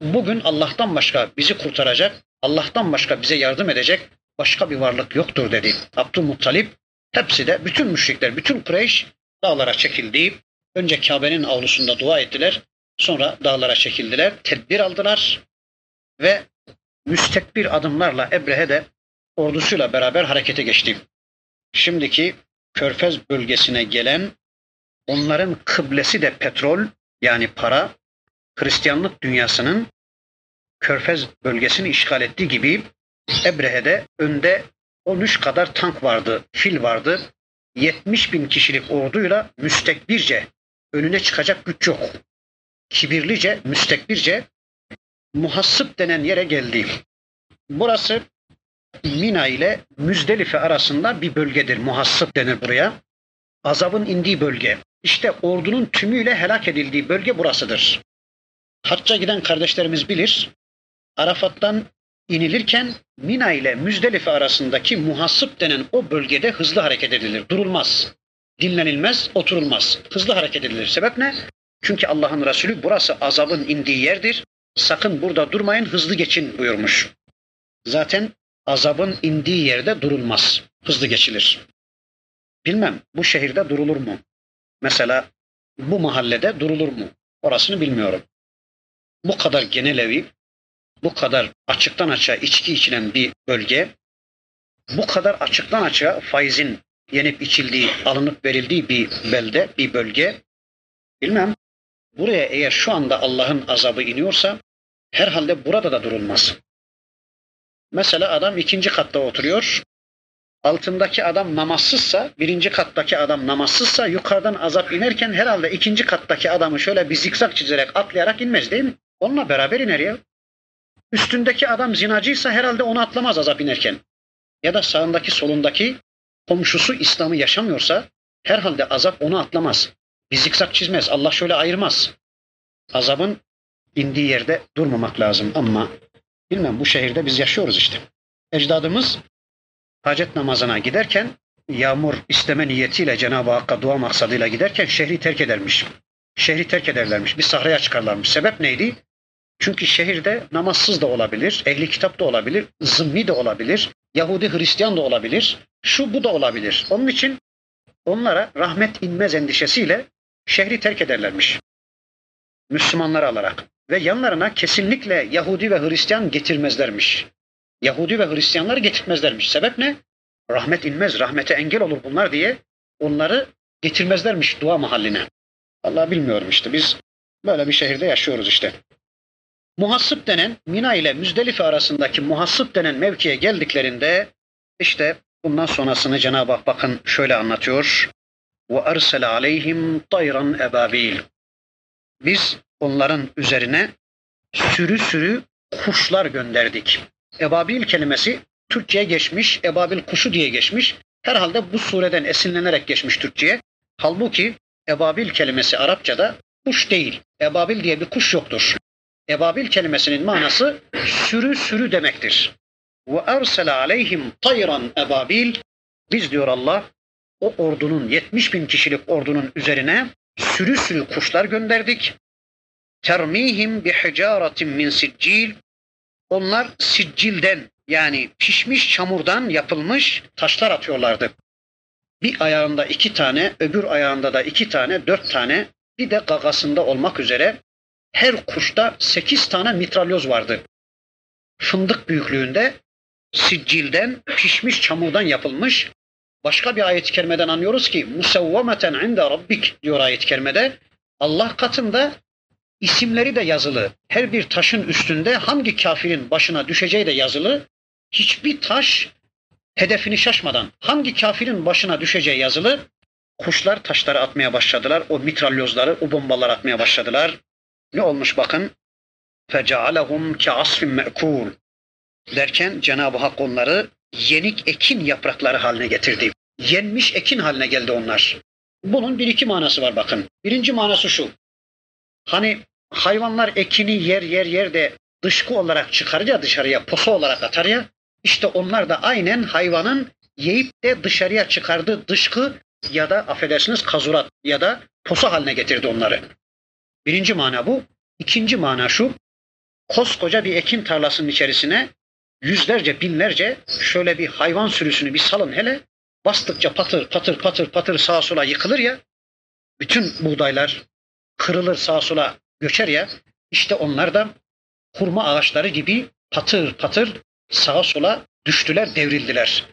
Bugün Allah'tan başka bizi kurtaracak, Allah'tan başka bize yardım edecek başka bir varlık yoktur dedi. Abdülmuttalip hepsi de bütün müşrikler, bütün Kureyş dağlara çekildi. Önce Kabe'nin avlusunda dua ettiler. Sonra dağlara çekildiler. Tedbir aldılar. Ve müstekbir adımlarla Ebrehe de ordusuyla beraber harekete geçti. Şimdiki Körfez bölgesine gelen onların kıblesi de petrol yani para Hristiyanlık dünyasının Körfez bölgesini işgal ettiği gibi Ebrehe'de önde 13 kadar tank vardı, fil vardı. 70 bin kişilik orduyla müstekbirce önüne çıkacak güç yok. Kibirlice, müstekbirce muhassıp denen yere geldi. Burası Mina ile Müzdelife arasında bir bölgedir. Muhassıp denir buraya. Azabın indiği bölge. İşte ordunun tümüyle helak edildiği bölge burasıdır. Hacca giden kardeşlerimiz bilir. Arafat'tan inilirken Mina ile Müzdelife arasındaki muhassıp denen o bölgede hızlı hareket edilir. Durulmaz. Dinlenilmez, oturulmaz. Hızlı hareket edilir. Sebep ne? Çünkü Allah'ın Resulü burası azabın indiği yerdir. Sakın burada durmayın, hızlı geçin buyurmuş. Zaten azabın indiği yerde durulmaz. Hızlı geçilir. Bilmem bu şehirde durulur mu? Mesela bu mahallede durulur mu? Orasını bilmiyorum. Bu kadar genel evi, bu kadar açıktan açığa içki içilen bir bölge, bu kadar açıktan açığa faizin yenip içildiği, alınıp verildiği bir belde, bir bölge, bilmem. Buraya eğer şu anda Allah'ın azabı iniyorsa, herhalde burada da durulmaz. Mesela adam ikinci katta oturuyor, altındaki adam namazsızsa, birinci kattaki adam namazsızsa, yukarıdan azap inerken herhalde ikinci kattaki adamı şöyle bir zikzak çizerek atlayarak inmez değil mi? Onunla beraber iner ya. Üstündeki adam zinacıysa herhalde onu atlamaz azap inerken. Ya da sağındaki solundaki komşusu İslam'ı yaşamıyorsa herhalde azap onu atlamaz. Bir zikzak çizmez. Allah şöyle ayırmaz. Azabın indiği yerde durmamak lazım ama bilmem bu şehirde biz yaşıyoruz işte. Ecdadımız hacet namazına giderken yağmur isteme niyetiyle Cenab-ı Hakk'a dua maksadıyla giderken şehri terk edermiş. Şehri terk ederlermiş. Bir sahraya çıkarlarmış. Sebep neydi? Çünkü şehirde namazsız da olabilir, ehli kitap da olabilir, zımmi de olabilir, Yahudi Hristiyan da olabilir, şu bu da olabilir. Onun için onlara rahmet inmez endişesiyle şehri terk ederlermiş. Müslümanları alarak ve yanlarına kesinlikle Yahudi ve Hristiyan getirmezlermiş. Yahudi ve Hristiyanları getirmezlermiş. Sebep ne? Rahmet inmez, rahmete engel olur bunlar diye onları getirmezlermiş dua mahalline. Allah bilmiyorum işte biz böyle bir şehirde yaşıyoruz işte. Muhassıp denen Mina ile Müzdelife arasındaki muhassıp denen mevkiye geldiklerinde işte bundan sonrasını Cenab-ı Hak bakın şöyle anlatıyor. Ve ersele aleyhim tayran ebabil. Biz onların üzerine sürü sürü kuşlar gönderdik. Ebabil kelimesi Türkçe'ye geçmiş, ebabil kuşu diye geçmiş. Herhalde bu sureden esinlenerek geçmiş Türkçe'ye. Halbuki ebabil kelimesi Arapçada kuş değil. Ebabil diye bir kuş yoktur. Ebabil kelimesinin manası sürü sürü demektir. Ve ersele aleyhim tayran ebabil. Biz diyor Allah o ordunun 70 bin kişilik ordunun üzerine sürü sürü kuşlar gönderdik. Termihim bi hicaretin min siccil. Onlar siccilden yani pişmiş çamurdan yapılmış taşlar atıyorlardı. Bir ayağında iki tane, öbür ayağında da iki tane, dört tane, bir de gagasında olmak üzere her kuşta sekiz tane mitralyoz vardı. Fındık büyüklüğünde siccilden, pişmiş çamurdan yapılmış. Başka bir ayet-i kerimeden anlıyoruz ki musevvameten inde rabbik diyor ayet-i kerimede. Allah katında isimleri de yazılı. Her bir taşın üstünde hangi kafirin başına düşeceği de yazılı. Hiçbir taş hedefini şaşmadan hangi kafirin başına düşeceği yazılı. Kuşlar taşları atmaya başladılar. O mitralyozları, o bombalar atmaya başladılar. Ne olmuş bakın? فَجَعَلَهُمْ كَعَصْفٍ مَأْكُولٍ Derken Cenab-ı Hak onları yenik ekin yaprakları haline getirdi. Yenmiş ekin haline geldi onlar. Bunun bir iki manası var bakın. Birinci manası şu. Hani hayvanlar ekini yer yer yer de dışkı olarak çıkarır ya dışarıya, posa olarak atar ya. İşte onlar da aynen hayvanın yiyip de dışarıya çıkardığı dışkı ya da affedersiniz kazurat ya da posa haline getirdi onları. Birinci mana bu. İkinci mana şu. Koskoca bir ekin tarlasının içerisine yüzlerce binlerce şöyle bir hayvan sürüsünü bir salın hele bastıkça patır patır patır patır sağa sola yıkılır ya bütün buğdaylar kırılır sağa sola göçer ya işte onlar da hurma ağaçları gibi patır patır sağa sola düştüler devrildiler.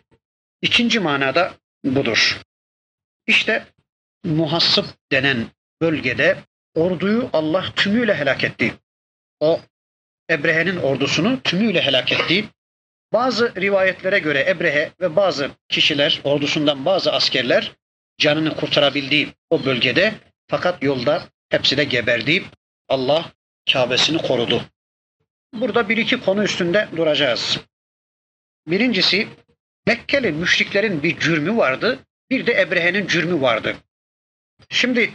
İkinci manada budur. İşte muhassıp denen bölgede orduyu Allah tümüyle helak etti. O Ebrehe'nin ordusunu tümüyle helak etti. Bazı rivayetlere göre Ebrehe ve bazı kişiler, ordusundan bazı askerler canını kurtarabildiği o bölgede fakat yolda hepsi de geberdi. Allah Kabe'sini korudu. Burada bir iki konu üstünde duracağız. Birincisi Mekkeli müşriklerin bir cürmü vardı, bir de Ebrehe'nin cürmü vardı. Şimdi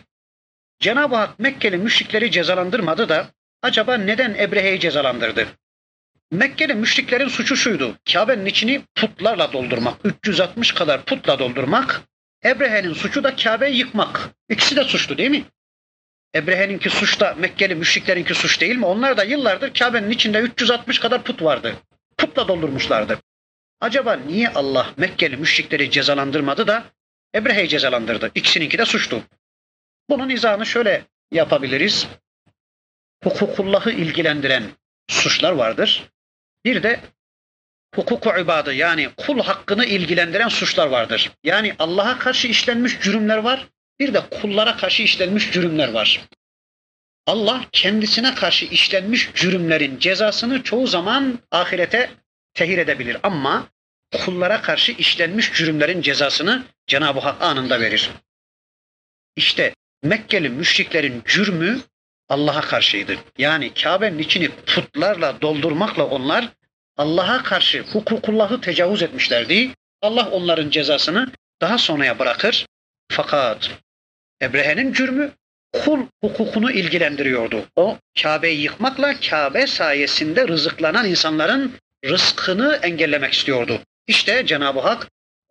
Cenab-ı Hak Mekkeli müşrikleri cezalandırmadı da acaba neden Ebrehe'yi cezalandırdı? Mekkeli müşriklerin suçu şuydu. Kabe'nin içini putlarla doldurmak. 360 kadar putla doldurmak. Ebrehe'nin suçu da Kabe'yi yıkmak. İkisi de suçlu değil mi? Ebrehe'ninki suç da Mekkeli müşriklerinki suç değil mi? Onlar da yıllardır Kabe'nin içinde 360 kadar put vardı. Putla doldurmuşlardı. Acaba niye Allah Mekkeli müşrikleri cezalandırmadı da Ebrehe'yi cezalandırdı? İkisininki de suçtu. Bunun izahını şöyle yapabiliriz. Hukukullahı ilgilendiren suçlar vardır. Bir de hukuku ibadı yani kul hakkını ilgilendiren suçlar vardır. Yani Allah'a karşı işlenmiş cürümler var. Bir de kullara karşı işlenmiş cürümler var. Allah kendisine karşı işlenmiş cürümlerin cezasını çoğu zaman ahirete tehir edebilir. Ama kullara karşı işlenmiş cürümlerin cezasını Cenab-ı Hak anında verir. İşte Mekkeli müşriklerin cürmü Allah'a karşıydı. Yani Kabe'nin içini putlarla doldurmakla onlar Allah'a karşı hukukullahı tecavüz etmişlerdi. Allah onların cezasını daha sonraya bırakır. Fakat Ebrehe'nin cürmü kul hukukunu ilgilendiriyordu. O Kabe'yi yıkmakla Kabe sayesinde rızıklanan insanların rızkını engellemek istiyordu. İşte Cenab-ı Hak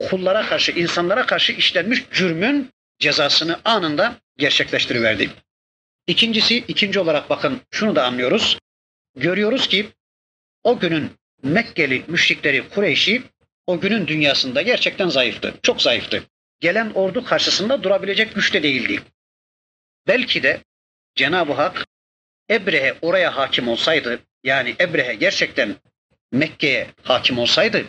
kullara karşı, insanlara karşı işlenmiş cürmün cezasını anında gerçekleştiriverdi. İkincisi, ikinci olarak bakın şunu da anlıyoruz. Görüyoruz ki o günün Mekkeli müşrikleri Kureyş'i o günün dünyasında gerçekten zayıftı. Çok zayıftı. Gelen ordu karşısında durabilecek güçte değildi. Belki de Cenab-ı Hak Ebrehe oraya hakim olsaydı, yani Ebrehe gerçekten Mekke'ye hakim olsaydı,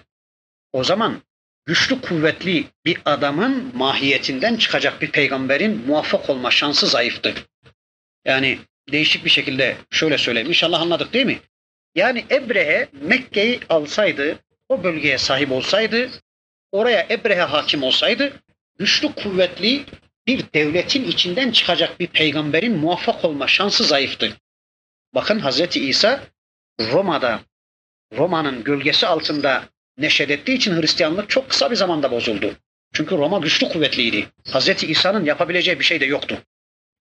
o zaman güçlü kuvvetli bir adamın mahiyetinden çıkacak bir peygamberin muvaffak olma şansı zayıftı. Yani değişik bir şekilde şöyle söyleyeyim. İnşallah anladık değil mi? Yani Ebrehe Mekke'yi alsaydı, o bölgeye sahip olsaydı, oraya Ebrehe hakim olsaydı, güçlü kuvvetli bir devletin içinden çıkacak bir peygamberin muvaffak olma şansı zayıftı. Bakın Hazreti İsa Roma'da, Roma'nın gölgesi altında neşet için Hristiyanlık çok kısa bir zamanda bozuldu. Çünkü Roma güçlü kuvvetliydi. Hazreti İsa'nın yapabileceği bir şey de yoktu.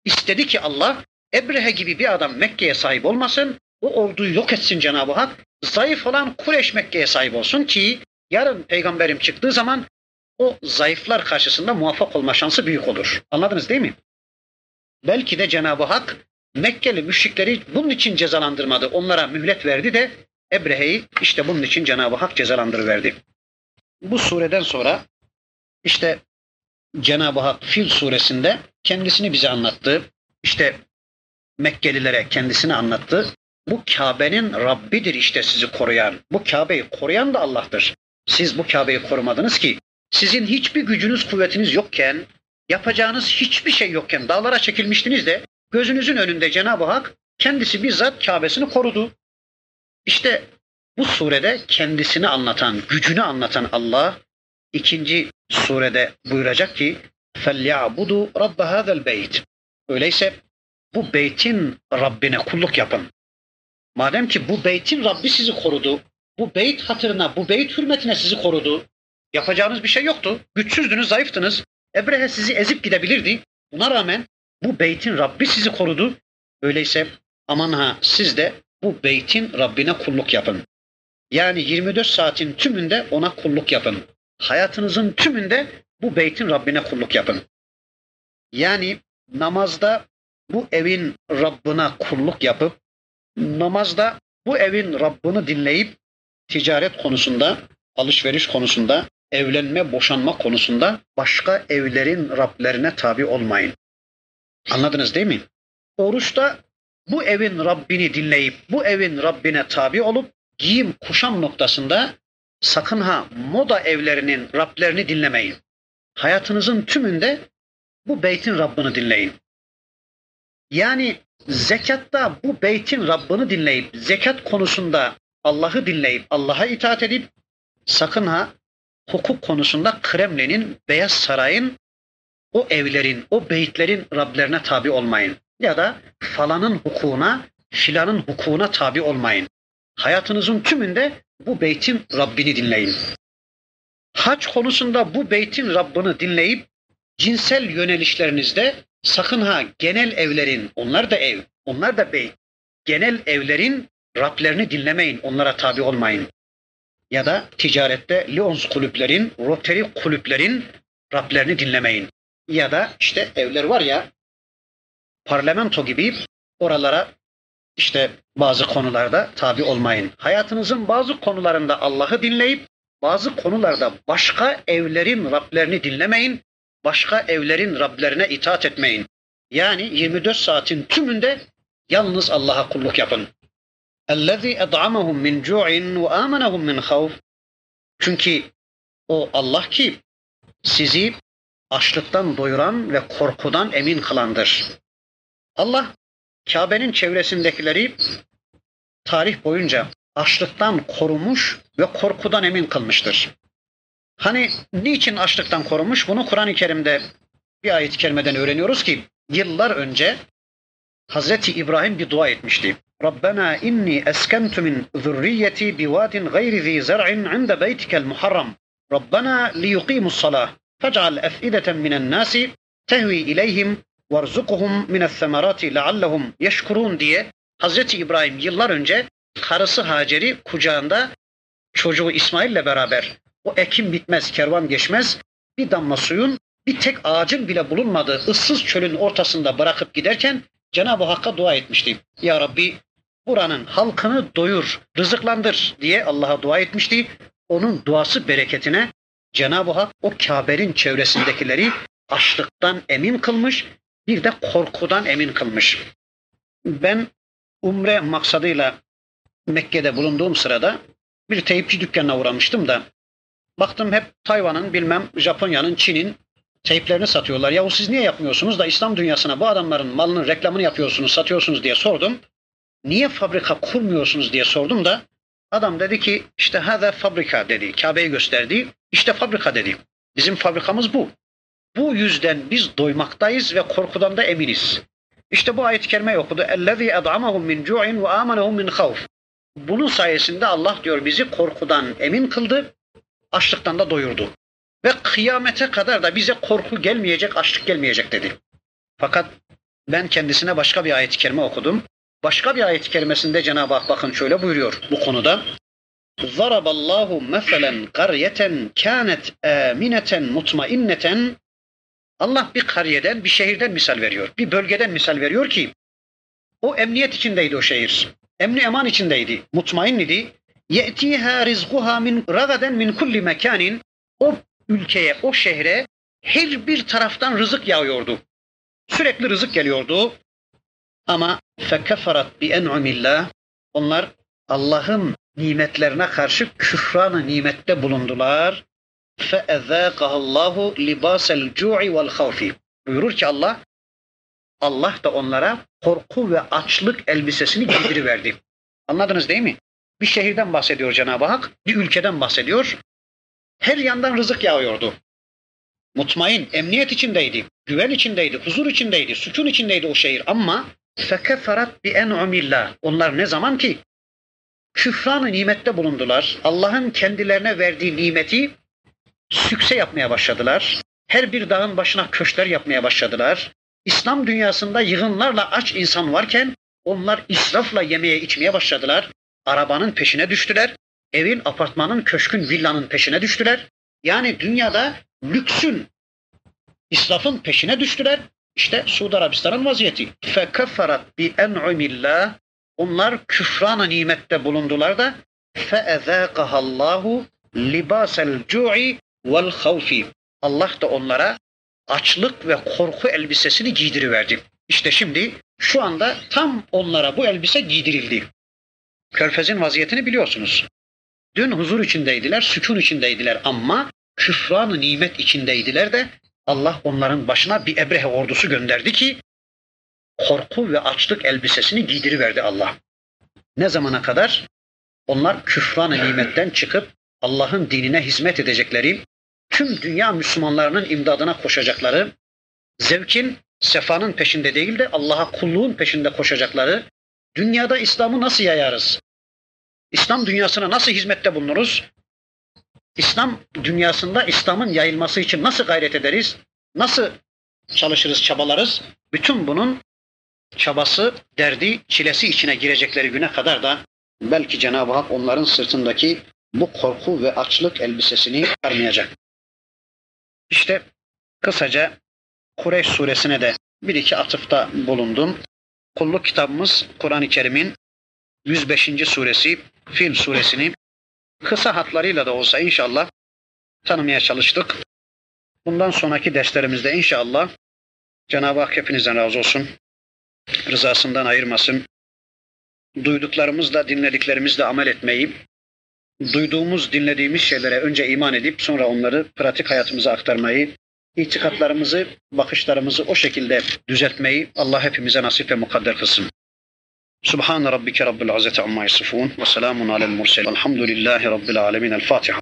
İstedi ki Allah Ebrehe gibi bir adam Mekke'ye sahip olmasın. o orduyu yok etsin Cenab-ı Hak. Zayıf olan Kureş Mekke'ye sahip olsun ki yarın peygamberim çıktığı zaman o zayıflar karşısında muvaffak olma şansı büyük olur. Anladınız değil mi? Belki de Cenab-ı Hak Mekkeli müşrikleri bunun için cezalandırmadı. Onlara mühlet verdi de Ebrehe'yi işte bunun için Cenab-ı Hak cezalandırıverdi. Bu sureden sonra işte Cenab-ı Hak Fil suresinde kendisini bize anlattı. İşte Mekkelilere kendisini anlattı. Bu Kabe'nin Rabbidir işte sizi koruyan. Bu Kabe'yi koruyan da Allah'tır. Siz bu Kabe'yi korumadınız ki sizin hiçbir gücünüz, kuvvetiniz yokken, yapacağınız hiçbir şey yokken dağlara çekilmiştiniz de gözünüzün önünde Cenab-ı Hak kendisi bizzat Kabe'sini korudu. İşte bu surede kendisini anlatan, gücünü anlatan Allah ikinci surede buyuracak ki فَلْيَعْبُدُوا رَبَّ هَذَا الْبَيْتِ Öyleyse bu beytin Rabbine kulluk yapın. Madem ki bu beytin Rabbi sizi korudu, bu beyt hatırına, bu beyt hürmetine sizi korudu. Yapacağınız bir şey yoktu. Güçsüzdünüz, zayıftınız. Ebrehe sizi ezip gidebilirdi. Buna rağmen bu beytin Rabbi sizi korudu. Öyleyse aman ha siz de bu beytin Rabbine kulluk yapın. Yani 24 saatin tümünde ona kulluk yapın. Hayatınızın tümünde bu beytin Rabbine kulluk yapın. Yani namazda bu evin Rabbına kulluk yapıp namazda bu evin Rabbini dinleyip ticaret konusunda, alışveriş konusunda, evlenme, boşanma konusunda başka evlerin Rablerine tabi olmayın. Anladınız değil mi? Oruçta bu evin Rabbini dinleyip bu evin Rabbine tabi olup giyim kuşam noktasında sakın ha moda evlerinin Rablerini dinlemeyin. Hayatınızın tümünde bu beytin Rabbini dinleyin. Yani zekatta bu beytin Rabbini dinleyip zekat konusunda Allah'ı dinleyip Allah'a itaat edip sakın ha hukuk konusunda Kremlin'in, Beyaz Saray'ın o evlerin, o beyitlerin Rablerine tabi olmayın. Ya da falanın hukukuna, filanın hukukuna tabi olmayın. Hayatınızın tümünde bu beytin Rabbini dinleyin. Hac konusunda bu beytin Rabbini dinleyip cinsel yönelişlerinizde sakın ha genel evlerin, onlar da ev, onlar da beyt, genel evlerin Rablerini dinlemeyin, onlara tabi olmayın. Ya da ticarette Lions kulüplerin, Rotary kulüplerin Rablerini dinlemeyin. Ya da işte evler var ya parlamento gibi oralara işte bazı konularda tabi olmayın. Hayatınızın bazı konularında Allah'ı dinleyip bazı konularda başka evlerin Rablerini dinlemeyin. Başka evlerin Rablerine itaat etmeyin. Yani 24 saatin tümünde yalnız Allah'a kulluk yapın. اَلَّذ۪ي اَدْعَمَهُمْ مِنْ جُوعٍ وَآمَنَهُمْ مِنْ خَوْفٍ Çünkü o Allah ki sizi açlıktan doyuran ve korkudan emin kılandır. Allah Kabe'nin çevresindekileri tarih boyunca açlıktan korumuş ve korkudan emin kılmıştır. Hani niçin açlıktan korumuş? Bunu Kur'an-ı Kerim'de bir ayet-i öğreniyoruz ki yıllar önce Hazreti İbrahim bir dua etmişti. Rabbena inni eskentu min zurriyeti biwadin gayri zi zar'in inde beytikel muharram. Rabbena liyuqimus salah. Fec'al ef'ideten minen nasi tehvi ileyhim varzukuhum mines semerati leallehum yeşkurun diye Hazreti İbrahim yıllar önce karısı Hacer'i kucağında çocuğu İsmail ile beraber o ekim bitmez, kervan geçmez bir damla suyun bir tek ağacın bile bulunmadığı ıssız çölün ortasında bırakıp giderken Cenab-ı Hakk'a dua etmişti. Ya Rabbi buranın halkını doyur, rızıklandır diye Allah'a dua etmişti. Onun duası bereketine Cenab-ı Hak o Kabe'nin çevresindekileri açlıktan emin kılmış, bir de korkudan emin kılmış. Ben umre maksadıyla Mekke'de bulunduğum sırada bir teyipçi dükkanına uğramıştım da baktım hep Tayvan'ın bilmem Japonya'nın Çin'in teyplerini satıyorlar. Yahu siz niye yapmıyorsunuz da İslam dünyasına bu adamların malının reklamını yapıyorsunuz, satıyorsunuz diye sordum. Niye fabrika kurmuyorsunuz diye sordum da adam dedi ki işte hada fabrika dedi. Kabe'yi gösterdi. İşte fabrika dedi. Bizim fabrikamız bu. Bu yüzden biz doymaktayız ve korkudan da eminiz. İşte bu ayet-i kerimeyi okudu. اَلَّذ۪ي اَدْعَمَهُمْ مِنْ جُوعٍ وَآمَنَهُمْ مِنْ خَوْفٍ Bunun sayesinde Allah diyor bizi korkudan emin kıldı, açlıktan da doyurdu. Ve kıyamete kadar da bize korku gelmeyecek, açlık gelmeyecek dedi. Fakat ben kendisine başka bir ayet-i kerime okudum. Başka bir ayet-i kerimesinde Cenab-ı Hak bakın şöyle buyuruyor bu konuda. ضرب الله مثلا قرية كانت آمنة مطمئنة Allah bir kariyeden, bir şehirden misal veriyor. Bir bölgeden misal veriyor ki o emniyet içindeydi o şehir. Emni eman içindeydi. Mutmain idi. Ye'tiha rizquha min ragaden min kulli mekanin. O ülkeye, o şehre her bir taraftan rızık yağıyordu. Sürekli rızık geliyordu. Ama fekeferat bi en'umillah. Onlar Allah'ın nimetlerine karşı küfranı nimette bulundular. فَاَذَاقَهَا اللّٰهُ لِبَاسَ الْجُوعِ وَالْخَوْفِ Buyurur ki Allah, Allah da onlara korku ve açlık elbisesini giydiriverdi. Anladınız değil mi? Bir şehirden bahsediyor Cenab-ı Hak, bir ülkeden bahsediyor. Her yandan rızık yağıyordu. Mutmain, emniyet içindeydi, güven içindeydi, huzur içindeydi, sükun içindeydi o şehir ama fekeferat bi en'umillah. Onlar ne zaman ki küfranı nimette bulundular. Allah'ın kendilerine verdiği nimeti sükse yapmaya başladılar. Her bir dağın başına köşkler yapmaya başladılar. İslam dünyasında yığınlarla aç insan varken onlar israfla yemeye içmeye başladılar. Arabanın peşine düştüler. Evin, apartmanın, köşkün, villanın peşine düştüler. Yani dünyada lüksün, israfın peşine düştüler. İşte Suudi Arabistan'ın vaziyeti. Fekefferat bi en'umillah. Onlar küfrana nimette bulundular da feezâkahallahu libasel cu'i vel havfi. Allah da onlara açlık ve korku elbisesini giydiriverdi. İşte şimdi şu anda tam onlara bu elbise giydirildi. Körfez'in vaziyetini biliyorsunuz. Dün huzur içindeydiler, sükun içindeydiler ama küfran nimet içindeydiler de Allah onların başına bir Ebrehe ordusu gönderdi ki korku ve açlık elbisesini giydiriverdi Allah. Ne zamana kadar? Onlar küfran nimetten çıkıp Allah'ın dinine hizmet edecekleri, tüm dünya Müslümanlarının imdadına koşacakları, zevkin, sefanın peşinde değil de Allah'a kulluğun peşinde koşacakları, dünyada İslam'ı nasıl yayarız? İslam dünyasına nasıl hizmette bulunuruz? İslam dünyasında İslam'ın yayılması için nasıl gayret ederiz? Nasıl çalışırız, çabalarız? Bütün bunun çabası, derdi, çilesi içine girecekleri güne kadar da belki Cenab-ı Hak onların sırtındaki bu korku ve açlık elbisesini çıkarmayacak. İşte kısaca Kureyş suresine de bir iki atıfta bulundum. Kulluk kitabımız Kur'an-ı Kerim'in 105. suresi Fil suresini kısa hatlarıyla da olsa inşallah tanımaya çalıştık. Bundan sonraki derslerimizde inşallah Cenab-ı Hak hepinizden razı olsun. Rızasından ayırmasın. Duyduklarımızla, dinlediklerimizle amel etmeyi, duyduğumuz, dinlediğimiz şeylere önce iman edip sonra onları pratik hayatımıza aktarmayı, itikatlarımızı, bakışlarımızı o şekilde düzeltmeyi Allah hepimize nasip ve mukadder kılsın. Subhan rabbike rabbil izzati amma yasifun ve selamun alel mursel. Elhamdülillahi rabbil alamin. El Fatiha.